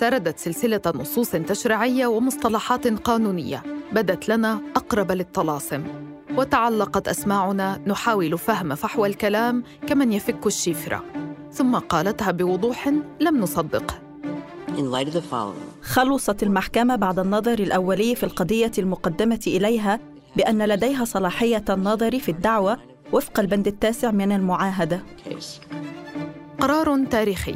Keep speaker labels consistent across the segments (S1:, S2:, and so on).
S1: سردت سلسلة نصوص تشريعية ومصطلحات قانونية بدت لنا أقرب للطلاسم. وتعلقت أسماعنا نحاول فهم فحوى الكلام كمن يفك الشفرة. ثم قالتها بوضوح لم نصدقه
S2: خلصت المحكمة بعد النظر الأولي في القضية المقدمة إليها بأن لديها صلاحية النظر في الدعوة وفق البند التاسع من المعاهدة.
S1: قرار تاريخي.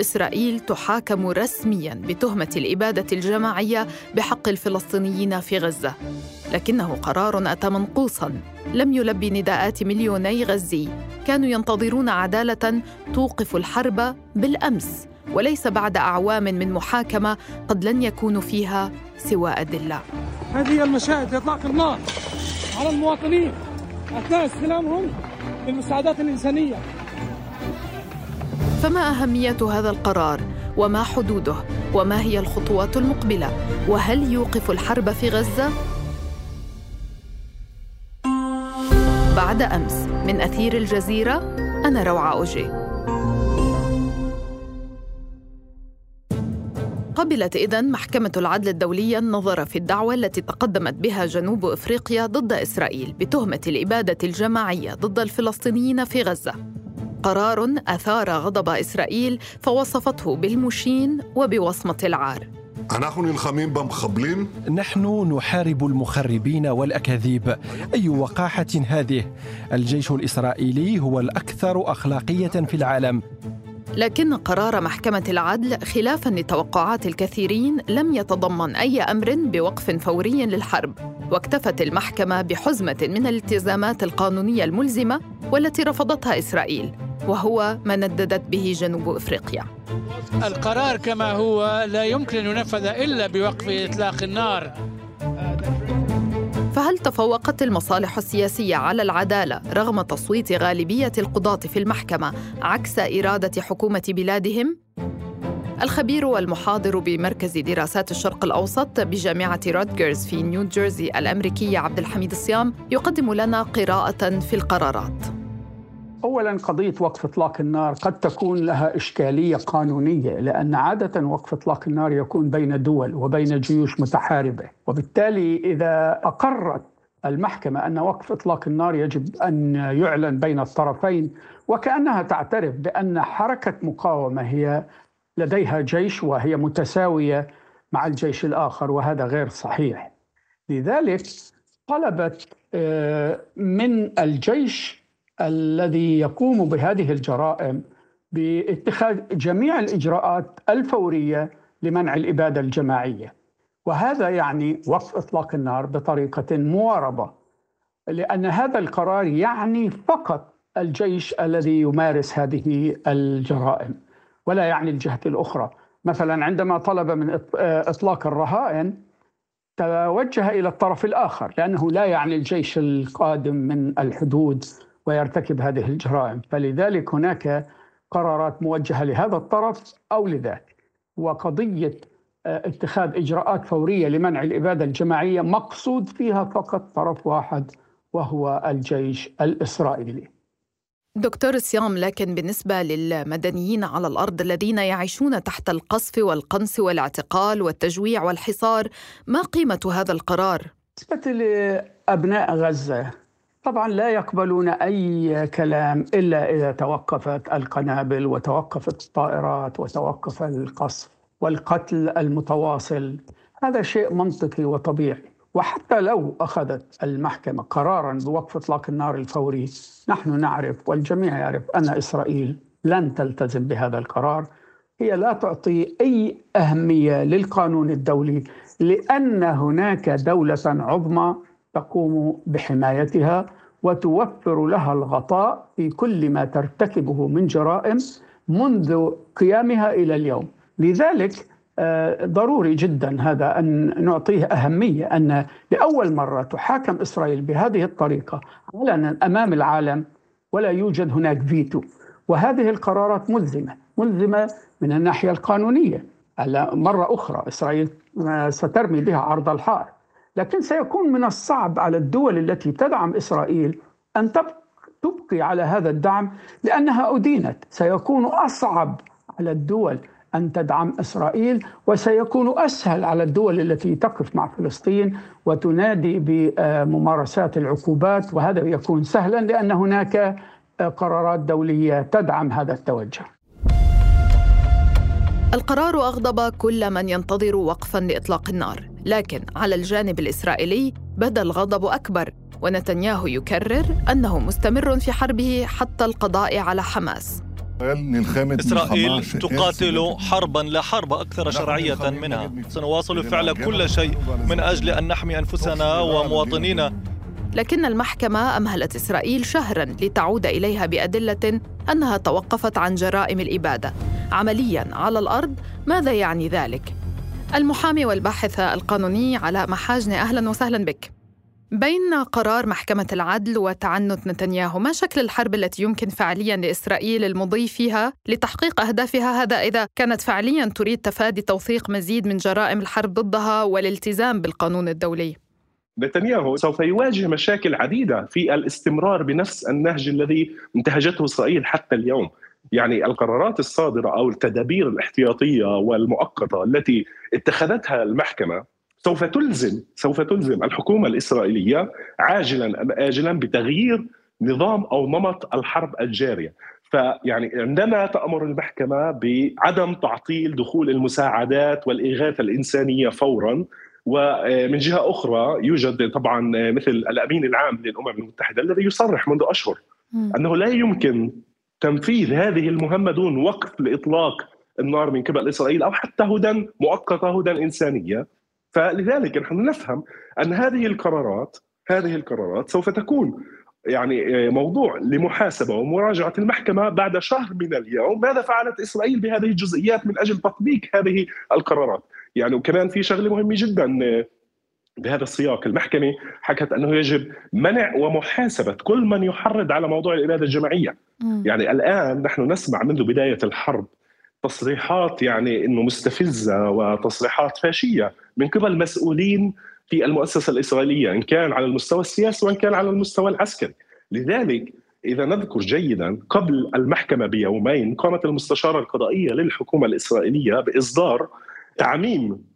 S1: إسرائيل تحاكم رسميا بتهمة الإبادة الجماعية بحق الفلسطينيين في غزة. لكنه قرار أتى منقوصا. لم يلبي نداءات مليوني غزي. كانوا ينتظرون عدالة توقف الحرب بالأمس وليس بعد أعوام من محاكمة قد لن يكون فيها سوى أدلة.
S3: هذه المشاهد إطلاق النار على المواطنين. أثناء استلامهم للمساعدات الإنسانية.
S1: فما أهمية هذا القرار؟ وما حدوده؟ وما هي الخطوات المقبلة؟ وهل يوقف الحرب في غزة؟ بعد أمس من أثير الجزيرة أنا روعة أوجي قبلت إذن محكمة العدل الدولية النظر في الدعوة التي تقدمت بها جنوب إفريقيا ضد إسرائيل بتهمة الإبادة الجماعية ضد الفلسطينيين في غزة قرار أثار غضب إسرائيل فوصفته بالمشين وبوصمة العار.
S4: نحن نحارب المخربين والأكاذيب. أي وقاحة هذه؟ الجيش الإسرائيلي هو الأكثر أخلاقية في العالم.
S1: لكن قرار محكمة العدل خلافا لتوقعات الكثيرين لم يتضمن أي أمر بوقف فوري للحرب. واكتفت المحكمة بحزمة من الالتزامات القانونية الملزمة والتي رفضتها إسرائيل. وهو ما نددت به جنوب افريقيا.
S5: القرار كما هو لا يمكن أن ينفذ إلا بوقف إطلاق النار.
S1: فهل تفوقت المصالح السياسية على العدالة رغم تصويت غالبية القضاة في المحكمة عكس إرادة حكومة بلادهم؟ الخبير والمحاضر بمركز دراسات الشرق الأوسط بجامعة رودجرز في نيو جيرسي الأمريكية عبد الحميد الصيام يقدم لنا قراءة في القرارات.
S6: اولا قضية وقف إطلاق النار قد تكون لها إشكالية قانونية لأن عادة وقف إطلاق النار يكون بين دول وبين جيوش متحاربة. وبالتالي إذا أقرت المحكمة أن وقف إطلاق النار يجب أن يعلن بين الطرفين وكأنها تعترف بأن حركة مقاومة هي لديها جيش وهي متساوية مع الجيش الآخر وهذا غير صحيح. لذلك طلبت آه، من الجيش الذي يقوم بهذه الجرائم باتخاذ جميع الإجراءات الفورية لمنع الإبادة الجماعية. وهذا يعني وقف إطلاق النار بطريقة مواربة. لأن هذا القرار يعني فقط الجيش الذي يمارس هذه الجرائم ولا يعني الجهة الأخرى. مثلا عندما طلب من إطلاق الرهائن توجه إلى الطرف الآخر لأنه لا يعني الجيش القادم من الحدود ويرتكب هذه الجرائم. فلذلك هناك قرارات موجهة لهذا الطرف أو لذاك. وقضية آه، اتخاذ إجراءات فورية لمنع الإبادة الجماعية مقصود فيها فقط طرف واحد وهو الجيش الإسرائيلي.
S1: دكتور صيام لكن بالنسبة للمدنيين على الأرض الذين يعيشون تحت القصف والقنص والاعتقال والتجويع والحصار ما قيمة هذا القرار؟
S6: بالنسبة لأبناء غزة طبعا لا يقبلون أي كلام إلا إذا توقفت القنابل وتوقفت الطائرات وتوقف القصف والقتل المتواصل. هذا شيء منطقي وطبيعي. وحتى لو أخذت المحكمة قرارا بوقف إطلاق النار الفوري نحن نعرف والجميع يعرف أن إسرائيل لن تلتزم بهذا القرار. هي لا تعطي أي أهمية للقانون الدولي لأن هناك دولة عظمى تقوم بحمايتها وتوفر لها الغطاء في كل ما ترتكبه من جرائم منذ قيامها إلى اليوم. لذلك آه، ضروري جدا هذا أن نعطيه أهمية أن لأول مرة تحاكم إسرائيل بهذه الطريقة علنا أمام العالم ولا يوجد هناك فيتو وهذه القرارات ملزمة ملزمة من الناحية القانونية. مرة أخرى إسرائيل آه، سترمي بها عرض الحائط. لكن سيكون من الصعب على الدول التي تدعم إسرائيل أن تبقي على هذا الدعم لأنها أدينت سيكون أصعب على الدول أن تدعم إسرائيل وسيكون أسهل على الدول التي تقف مع فلسطين وتنادي بممارسات العقوبات وهذا يكون سهلا لأن هناك قرارات دولية تدعم هذا التوجه.
S1: القرار أغضب كل من ينتظر وقفا لإطلاق النار، لكن على الجانب الإسرائيلي بدا الغضب أكبر ونتنياهو يكرر أنه مستمر في حربه حتى القضاء على حماس.
S7: إسرائيل تقاتل حربا لا حرب أكثر شرعية منها. سنواصل فعل كل شيء من أجل أن نحمي أنفسنا ومواطنينا.
S1: لكن المحكمة أمهلت إسرائيل شهرا لتعود إليها بأدلة أنها توقفت عن جرائم الإبادة. عمليا على الأرض ماذا يعني ذلك؟ المحامي والباحث القانوني علاء محاجني أهلا وسهلا بك. بين قرار محكمة العدل وتعنت نتنياهو ما شكل الحرب التي يمكن فعليا لإسرائيل المضي فيها لتحقيق أهدافها هذا إذا كانت فعليا تريد تفادي توثيق مزيد من جرائم الحرب ضدها والالتزام بالقانون الدولي؟
S8: نتنياهو سوف يواجه مشاكل عديدة في الاستمرار بنفس النهج الذي انتهجته إسرائيل حتى اليوم. يعني القرارات الصادرة أو التدابير الاحتياطية والمؤقتة التي اتخذتها المحكمة سوف تلزم سوف تلزم الحكومة الإسرائيلية عاجلا أم اجلا بتغيير نظام أو نمط الحرب الجارية. فيعني عندما تأمر المحكمة بعدم تعطيل دخول المساعدات والإغاثة الإنسانية فورا ومن جهة أخرى يوجد طبعا مثل الأمين العام للأمم المتحدة الذي يصرح منذ أشهر أنه لا يمكن تنفيذ هذه المهمه دون وقف لإطلاق النار من قبل إسرائيل أو حتى هدى مؤقتة هدى إنسانية. فلذلك نحن نفهم أن هذه القرارات هذه القرارات سوف تكون يعني موضوع لمحاسبة ومراجعة المحكمة بعد شهر من اليوم. ماذا فعلت إسرائيل بهذه الجزئيات من أجل تطبيق هذه القرارات؟ يعني وكمان في شغلة مهمة جدا بهذا السياق المحكمة حكت أنه يجب منع ومحاسبة كل من يحرض على موضوع الإبادة الجماعية م. يعني الآن نحن نسمع منذ بداية الحرب تصريحات يعني إنه مستفزة وتصريحات فاشية من قبل مسؤولين في المؤسسة الإسرائيلية إن كان على المستوى السياسي وإن كان على المستوى العسكري، لذلك إذا نذكر جيدا قبل المحكمة بيومين قامت المستشارة القضائية للحكومة الإسرائيلية بإصدار تعميم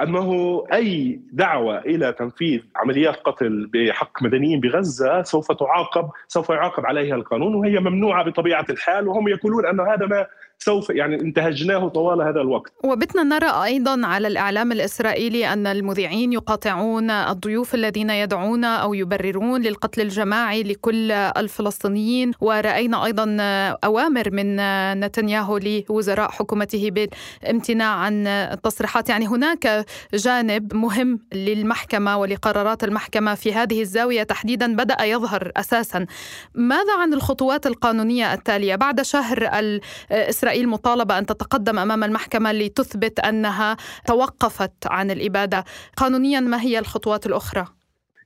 S8: أنه أي دعوة إلى تنفيذ عمليات قتل بحق مدنيين بغزة سوف تعاقب سوف يعاقب عليها القانون وهي ممنوعة بطبيعة الحال وهم يقولون أن هذا ما سوف يعني انتهجناه طوال هذا الوقت.
S1: وبتنا نرى أيضا على الإعلام الإسرائيلي أن المذيعين يقاطعون الضيوف الذين يدعون أو يبررون للقتل الجماعي لكل الفلسطينيين. ورأينا أيضا أوامر من نتنياهو لوزراء حكومته بالامتناع عن التصريحات يعني هناك جانب مهم للمحكمة ولقرارات المحكمة في هذه الزاوية تحديدا بدأ يظهر أساسا. ماذا عن الخطوات القانونية التالية؟ بعد شهر الإسرائيلي إسرائيل مطالبة أن تتقدم أمام المحكمة لتثبت أنها توقفت عن الإبادة قانونيا ما هي الخطوات الأخرى؟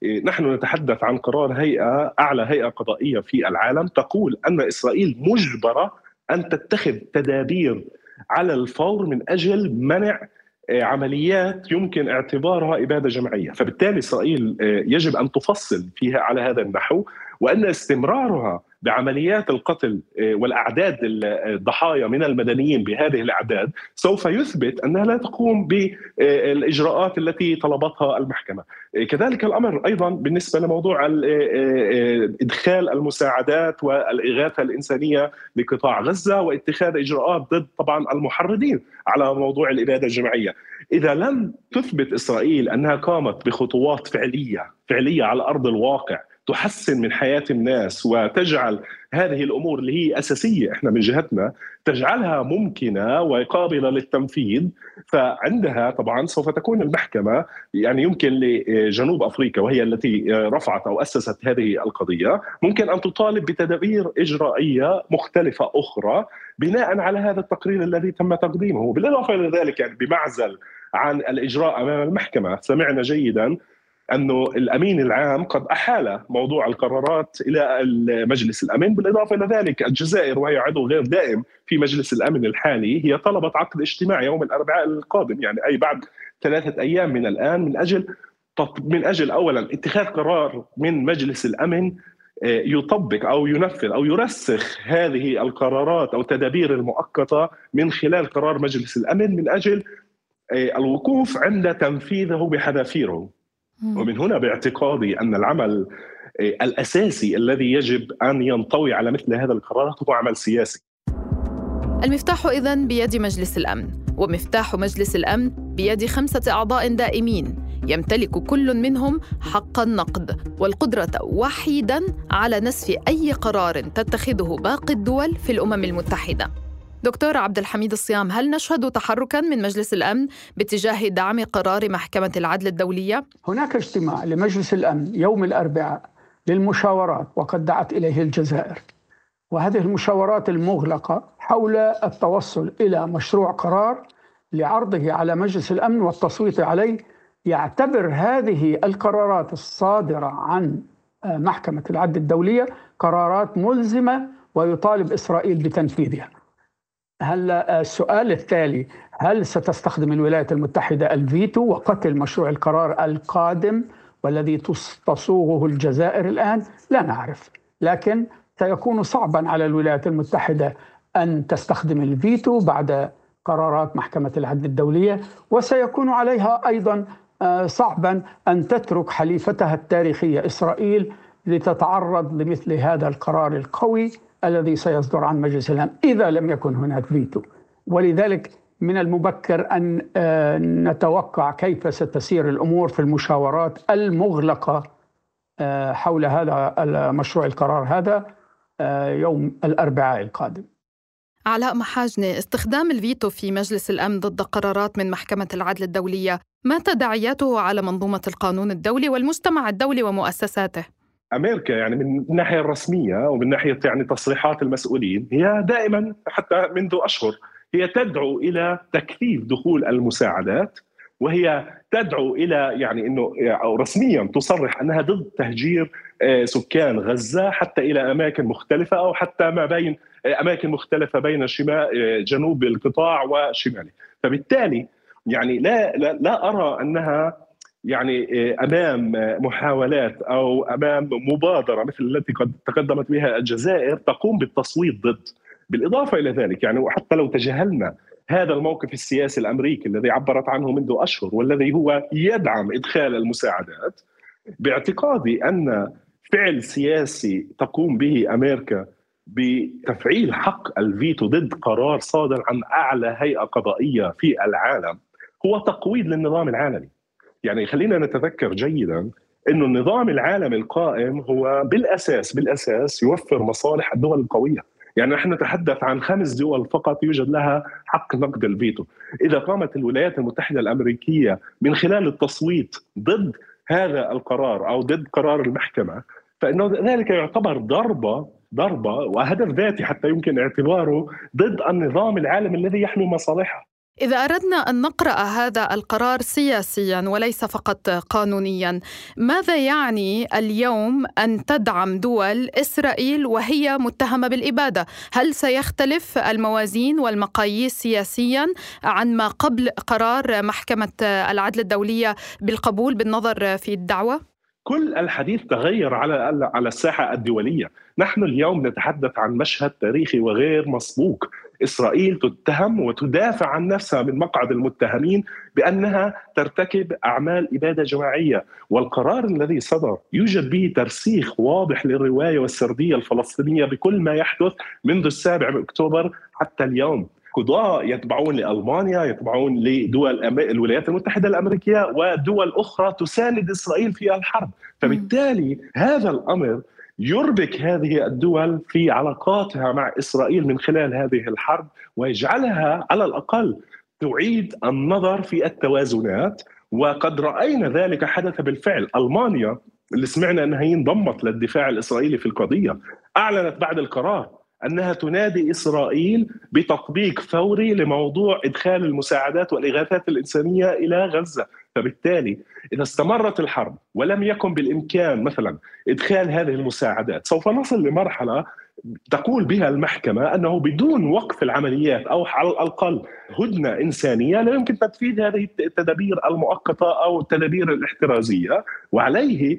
S8: إيه، نحن نتحدث عن قرار هيئة أعلى هيئة قضائية في العالم تقول أن إسرائيل مجبرة أن تتخذ تدابير على الفور من أجل منع إيه، عمليات يمكن اعتبارها إبادة جماعية، فبالتالي إسرائيل إيه، يجب أن تفصل فيها على هذا النحو وأن استمرارها بعمليات القتل آه، والأعداد الضحايا من المدنيين بهذه الأعداد سوف يثبت أنها لا تقوم بالاجراءات التي طلبتها المحكمة. آه، كذلك الأمر أيضا بالنسبة لموضوع آه، إدخال المساعدات والإغاثة الإنسانية لقطاع غزة واتخاذ إجراءات ضد طبعا المحرضين على موضوع الإبادة الجماعية. إذا لم تثبت إسرائيل أنها قامت بخطوات فعلية فعلية على أرض الواقع تحسن من حياة الناس وتجعل هذه الأمور اللي هي أساسية إحنا من جهتنا تجعلها ممكنة وقابلة للتنفيذ. فعندها طبعا سوف تكون المحكمة يعني يمكن لجنوب أفريقيا وهي التي رفعت أو أسست هذه القضية ممكن أن تطالب بتدابير إجرائية مختلفة أخرى بناء على هذا التقرير الذي تم تقديمه. بالاضافه إلى ذلك يعني بمعزل عن الإجراء أمام المحكمة سمعنا جيدا أنه الأمين العام قد أحال موضوع القرارات إلى مجلس الامن بالإضافة إلى ذلك الجزائر وهي عضو غير دائم في مجلس الأمن الحالي هي طلبت عقد اجتماع يوم الأربعاء القادم يعني أي بعد ثلاثة أيام من الآن من أجل من أجل اولا اتخاذ قرار من مجلس الأمن يطبق أو ينفذ أو يرسخ هذه القرارات أو التدابير المؤقتة من خلال قرار مجلس الأمن من أجل الوقوف عند تنفيذه بحذافيره. ومن هنا باعتقادي أن العمل الأساسي الذي يجب أن ينطوي على مثل هذا القرارات هو عمل سياسي.
S1: المفتاح اذا بيد مجلس الأمن، ومفتاح مجلس الأمن بيد خمسة أعضاء دائمين يمتلك كل منهم حق النقد والقدرة وحيدا على نسف أي قرار تتخذه باقي الدول في الأمم المتحدة. دكتور عبد الحميد الصيام هل نشهد تحركا من مجلس الأمن باتجاه دعم قرار محكمة العدل الدولية؟
S6: هناك اجتماع لمجلس الأمن يوم الأربعاء للمشاورات وقد دعت إليه الجزائر. وهذه المشاورات المغلقة حول التوصل إلى مشروع قرار لعرضه على مجلس الأمن والتصويت عليه يعتبر هذه القرارات الصادرة عن محكمة العدل الدولية قرارات ملزمة ويطالب إسرائيل بتنفيذها. هلا السؤال التالي. هل ستستخدم الولايات المتحدة الفيتو وقتل مشروع القرار القادم والذي تصوغه الجزائر الآن؟ لا نعرف، لكن سيكون صعبا على الولايات المتحدة أن تستخدم الفيتو بعد قرارات محكمة العدل الدولية وسيكون عليها أيضا صعبا أن تترك حليفتها التاريخية إسرائيل لتتعرض لمثل هذا القرار القوي. الذي سيصدر عن مجلس الأمن إذا لم يكن هناك فيتو ولذلك من المبكر أن نتوقع كيف ستسير الأمور في المشاورات المغلقة حول هذا المشروع القرار هذا يوم الأربعاء القادم.
S1: علاء محاجني استخدام الفيتو في مجلس الأمن ضد قرارات من محكمة العدل الدولية ما تداعياته على منظومة القانون الدولي والمجتمع الدولي ومؤسساته؟
S8: أمريكا يعني من الناحية الرسمية ومن ناحية يعني تصريحات المسؤولين هي دائما حتى منذ أشهر هي تدعو إلى تكثيف دخول المساعدات وهي تدعو إلى يعني إنه أو رسميا تصرح أنها ضد تهجير سكان غزة حتى إلى أماكن مختلفة أو حتى ما بين أماكن مختلفة بين شمال جنوب القطاع وشماله، فبالتالي يعني لا لا, لا أرى أنها يعني أمام محاولات أو أمام مبادرة مثل التي قد تقدمت بها الجزائر تقوم بالتصويت ضد بالإضافة إلى ذلك. يعني وحتى لو تجاهلنا هذا الموقف السياسي الأمريكي الذي عبرت عنه منذ أشهر والذي هو يدعم إدخال المساعدات باعتقادي أن فعل سياسي تقوم به أمريكا بتفعيل حق الفيتو ضد قرار صادر عن أعلى هيئة قضائية في العالم هو تقويض للنظام العالمي. يعني خلينا نتذكر جيدا إنه النظام العالمي القائم هو بالأساس بالأساس يوفر مصالح الدول القوية. يعني نحن نتحدث عن خمس دول فقط يوجد لها حق نقض الفيتو. إذا قامت الولايات المتحدة الأمريكية من خلال التصويت ضد هذا القرار أو ضد قرار المحكمة فانه ذلك يعتبر ضربة ضربة وهدف ذاتي حتى يمكن اعتباره ضد النظام العالمي الذي يحمي مصالحه.
S1: إذا أردنا أن نقرأ هذا القرار سياسيا وليس فقط قانونيا، ماذا يعني اليوم أن تدعم دول إسرائيل وهي متهمة بالإبادة؟ هل سيختلف الموازين والمقاييس سياسيا عن ما قبل قرار محكمة العدل الدولية بالقبول بالنظر في الدعوة؟
S8: كل الحديث تغير على على الساحة الدولية، نحن اليوم نتحدث عن مشهد تاريخي وغير مسبوق، إسرائيل تتهم وتدافع عن نفسها من مقعد المتهمين بأنها ترتكب أعمال إبادة جماعية، والقرار الذي صدر يوجد به ترسيخ واضح للرواية والسردية الفلسطينية بكل ما يحدث منذ السابع من أكتوبر حتى اليوم. قضاة يتبعون لألمانيا يتبعون لدول الولايات المتحدة الأمريكية ودول أخرى تساند إسرائيل في الحرب. فبالتالي هذا الأمر يربك هذه الدول في علاقاتها مع إسرائيل من خلال هذه الحرب ويجعلها على الأقل تعيد النظر في التوازنات. وقد رأينا ذلك حدث بالفعل. ألمانيا اللي سمعنا أنها انضمت للدفاع الإسرائيلي في القضية أعلنت بعد القرار أنها تنادي إسرائيل بتطبيق فوري لموضوع إدخال المساعدات والإغاثات الإنسانية إلى غزة، فبالتالي إذا استمرت الحرب ولم يكن بالإمكان مثلا إدخال هذه المساعدات، سوف نصل لمرحلة تقول بها المحكمة أنه بدون وقف العمليات أو على الأقل هدنة إنسانية لا يمكن تنفيذ هذه التدابير المؤقتة أو التدابير الاحترازية، وعليه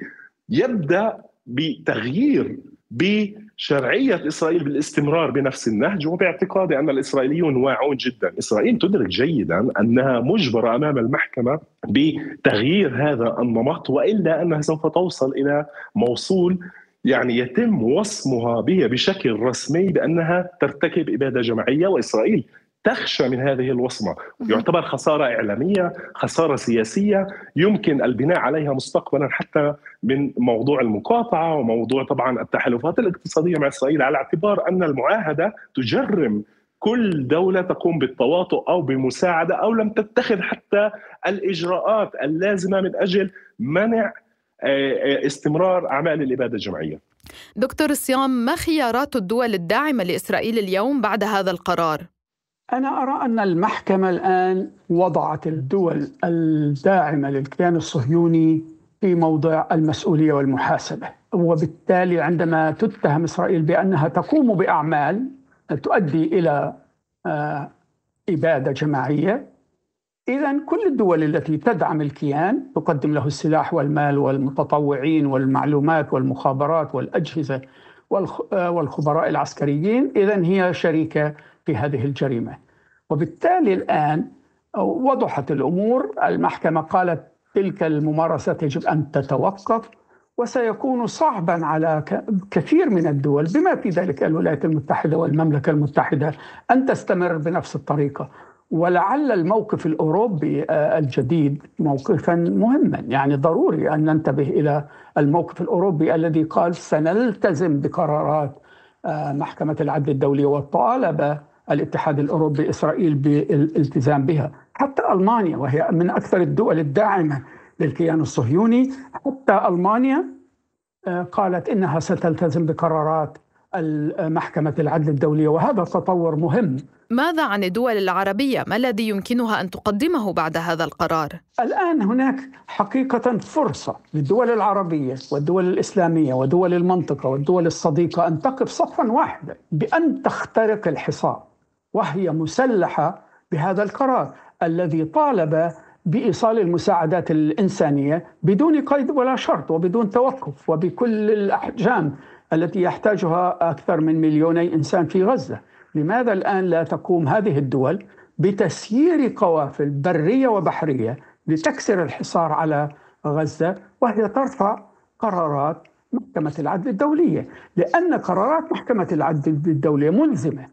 S8: يبدأ بتغيير بشرعية إسرائيل بالاستمرار بنفس النهج وباعتقادي أن الإسرائيليون واعون جدا، إسرائيل تدرك جيدا أنها مجبرة أمام المحكمة بتغيير هذا النمط وإلا أنها سوف توصل إلى موصول يعني يتم وصمها به بشكل رسمي بأنها ترتكب إبادة جماعية وإسرائيل تخشى من هذه الوصمة يعتبر خسارة إعلامية خسارة سياسية يمكن البناء عليها مستقبلا حتى من موضوع المقاطعة وموضوع طبعا التحالفات الاقتصادية مع إسرائيل على اعتبار أن المعاهدة تجرم كل دولة تقوم بالتواطؤ أو بمساعدة أو لم تتخذ حتى الإجراءات اللازمة من أجل منع استمرار أعمال الإبادة الجماعية.
S1: دكتور الصيام ما خيارات الدول الداعمة لإسرائيل اليوم بعد هذا القرار؟
S6: أنا أرى أن المحكمة الآن وضعت الدول الداعمة للكيان الصهيوني في موضع المسؤولية والمحاسبة، وبالتالي عندما تتهم إسرائيل بأنها تقوم بأعمال تؤدي إلى آه، إبادة جماعية إذا كل الدول التي تدعم الكيان تقدم له السلاح والمال والمتطوعين والمعلومات والمخابرات والأجهزة والخبراء العسكريين. إذا هي شريكة في هذه الجريمة. وبالتالي الآن وضحت الأمور. المحكمة قالت تلك الممارسات يجب أن تتوقف وسيكون صعبا على كثير من الدول بما في ذلك الولايات المتحدة والمملكة المتحدة أن تستمر بنفس الطريقة. ولعل الموقف الأوروبي آه، الجديد موقفا مهما. يعني ضروري أن ننتبه إلى الموقف الأوروبي الذي قال سنلتزم بقرارات آه، محكمة العدل الدولية وطالب الاتحاد الأوروبي إسرائيل بالالتزام بها حتى ألمانيا وهي من أكثر الدول الداعمة للكيان الصهيوني حتى ألمانيا آه، قالت إنها ستلتزم بقرارات محكمه العدل الدولية وهذا تطور مهم
S1: ماذا عن الدول العربية؟ ما الذي يمكنها أن تقدمه بعد هذا القرار؟
S6: الآن هناك حقيقة فرصة للدول العربية والدول الإسلامية ودول المنطقة والدول الصديقة أن تقف صفا واحدا بأن تخترق الحصار وهي مسلحة بهذا القرار الذي طالب بإيصال المساعدات الإنسانية بدون قيد ولا شرط وبدون توقف وبكل الأحجام التي يحتاجها أكثر من مليوني إنسان في غزة. لماذا الآن لا تقوم هذه الدول بتسيير قوافل برية وبحرية لتكسر الحصار على غزة وهي ترفع قرارات محكمة العدل الدولية؟ لأن قرارات محكمة العدل الدولية ملزمة.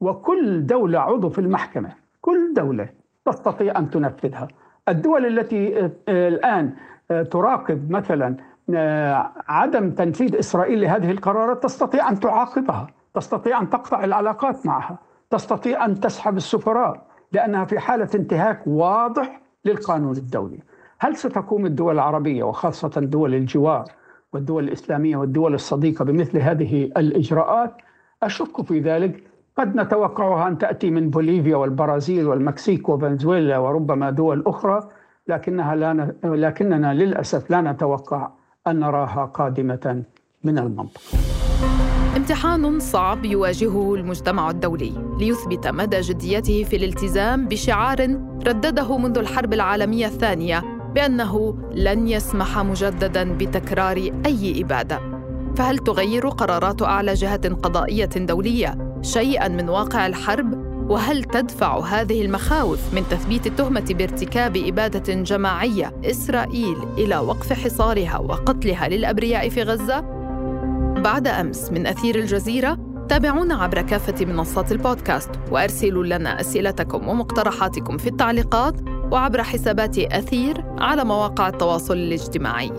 S6: وكل دولة عضو في المحكمة كل دولة تستطيع أن تنفذها. الدول التي آه، الآن آه، تراقب مثلا آه، عدم تنفيذ إسرائيل لهذه القرارات تستطيع أن تعاقبها تستطيع أن تقطع العلاقات معها تستطيع أن تسحب السفراء لأنها في حالة انتهاك واضح للقانون الدولي. هل ستقوم الدول العربية وخاصة دول الجوار والدول الإسلامية والدول الصديقة بمثل هذه الإجراءات؟ أشك في ذلك. قد نتوقعها أن تأتي من بوليفيا والبرازيل والمكسيك وفنزويلا وربما دول أخرى لكنها لا ن... لكننا للأسف لا نتوقع أن نراها قادمة من المنطقة.
S1: امتحان صعب يواجهه المجتمع الدولي ليثبت مدى جديته في الالتزام بشعار ردده منذ الحرب العالمية الثانية بأنه لن يسمح مجددا بتكرار أي إبادة. فهل تغير قرارات أعلى جهة قضائية دولية شيئا من واقع الحرب؟ وهل تدفع هذه المخاوف من تثبيت التهمة بارتكاب إبادة جماعية إسرائيل إلى وقف حصارها وقتلها للأبرياء في غزة؟ بعد أمس من أثير الجزيرة تابعونا عبر كافة منصات البودكاست وأرسلوا لنا أسئلتكم ومقترحاتكم في التعليقات وعبر حسابات أثير على مواقع التواصل الاجتماعي.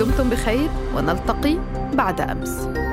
S1: دمتم بخير ونلتقي بعد أمس.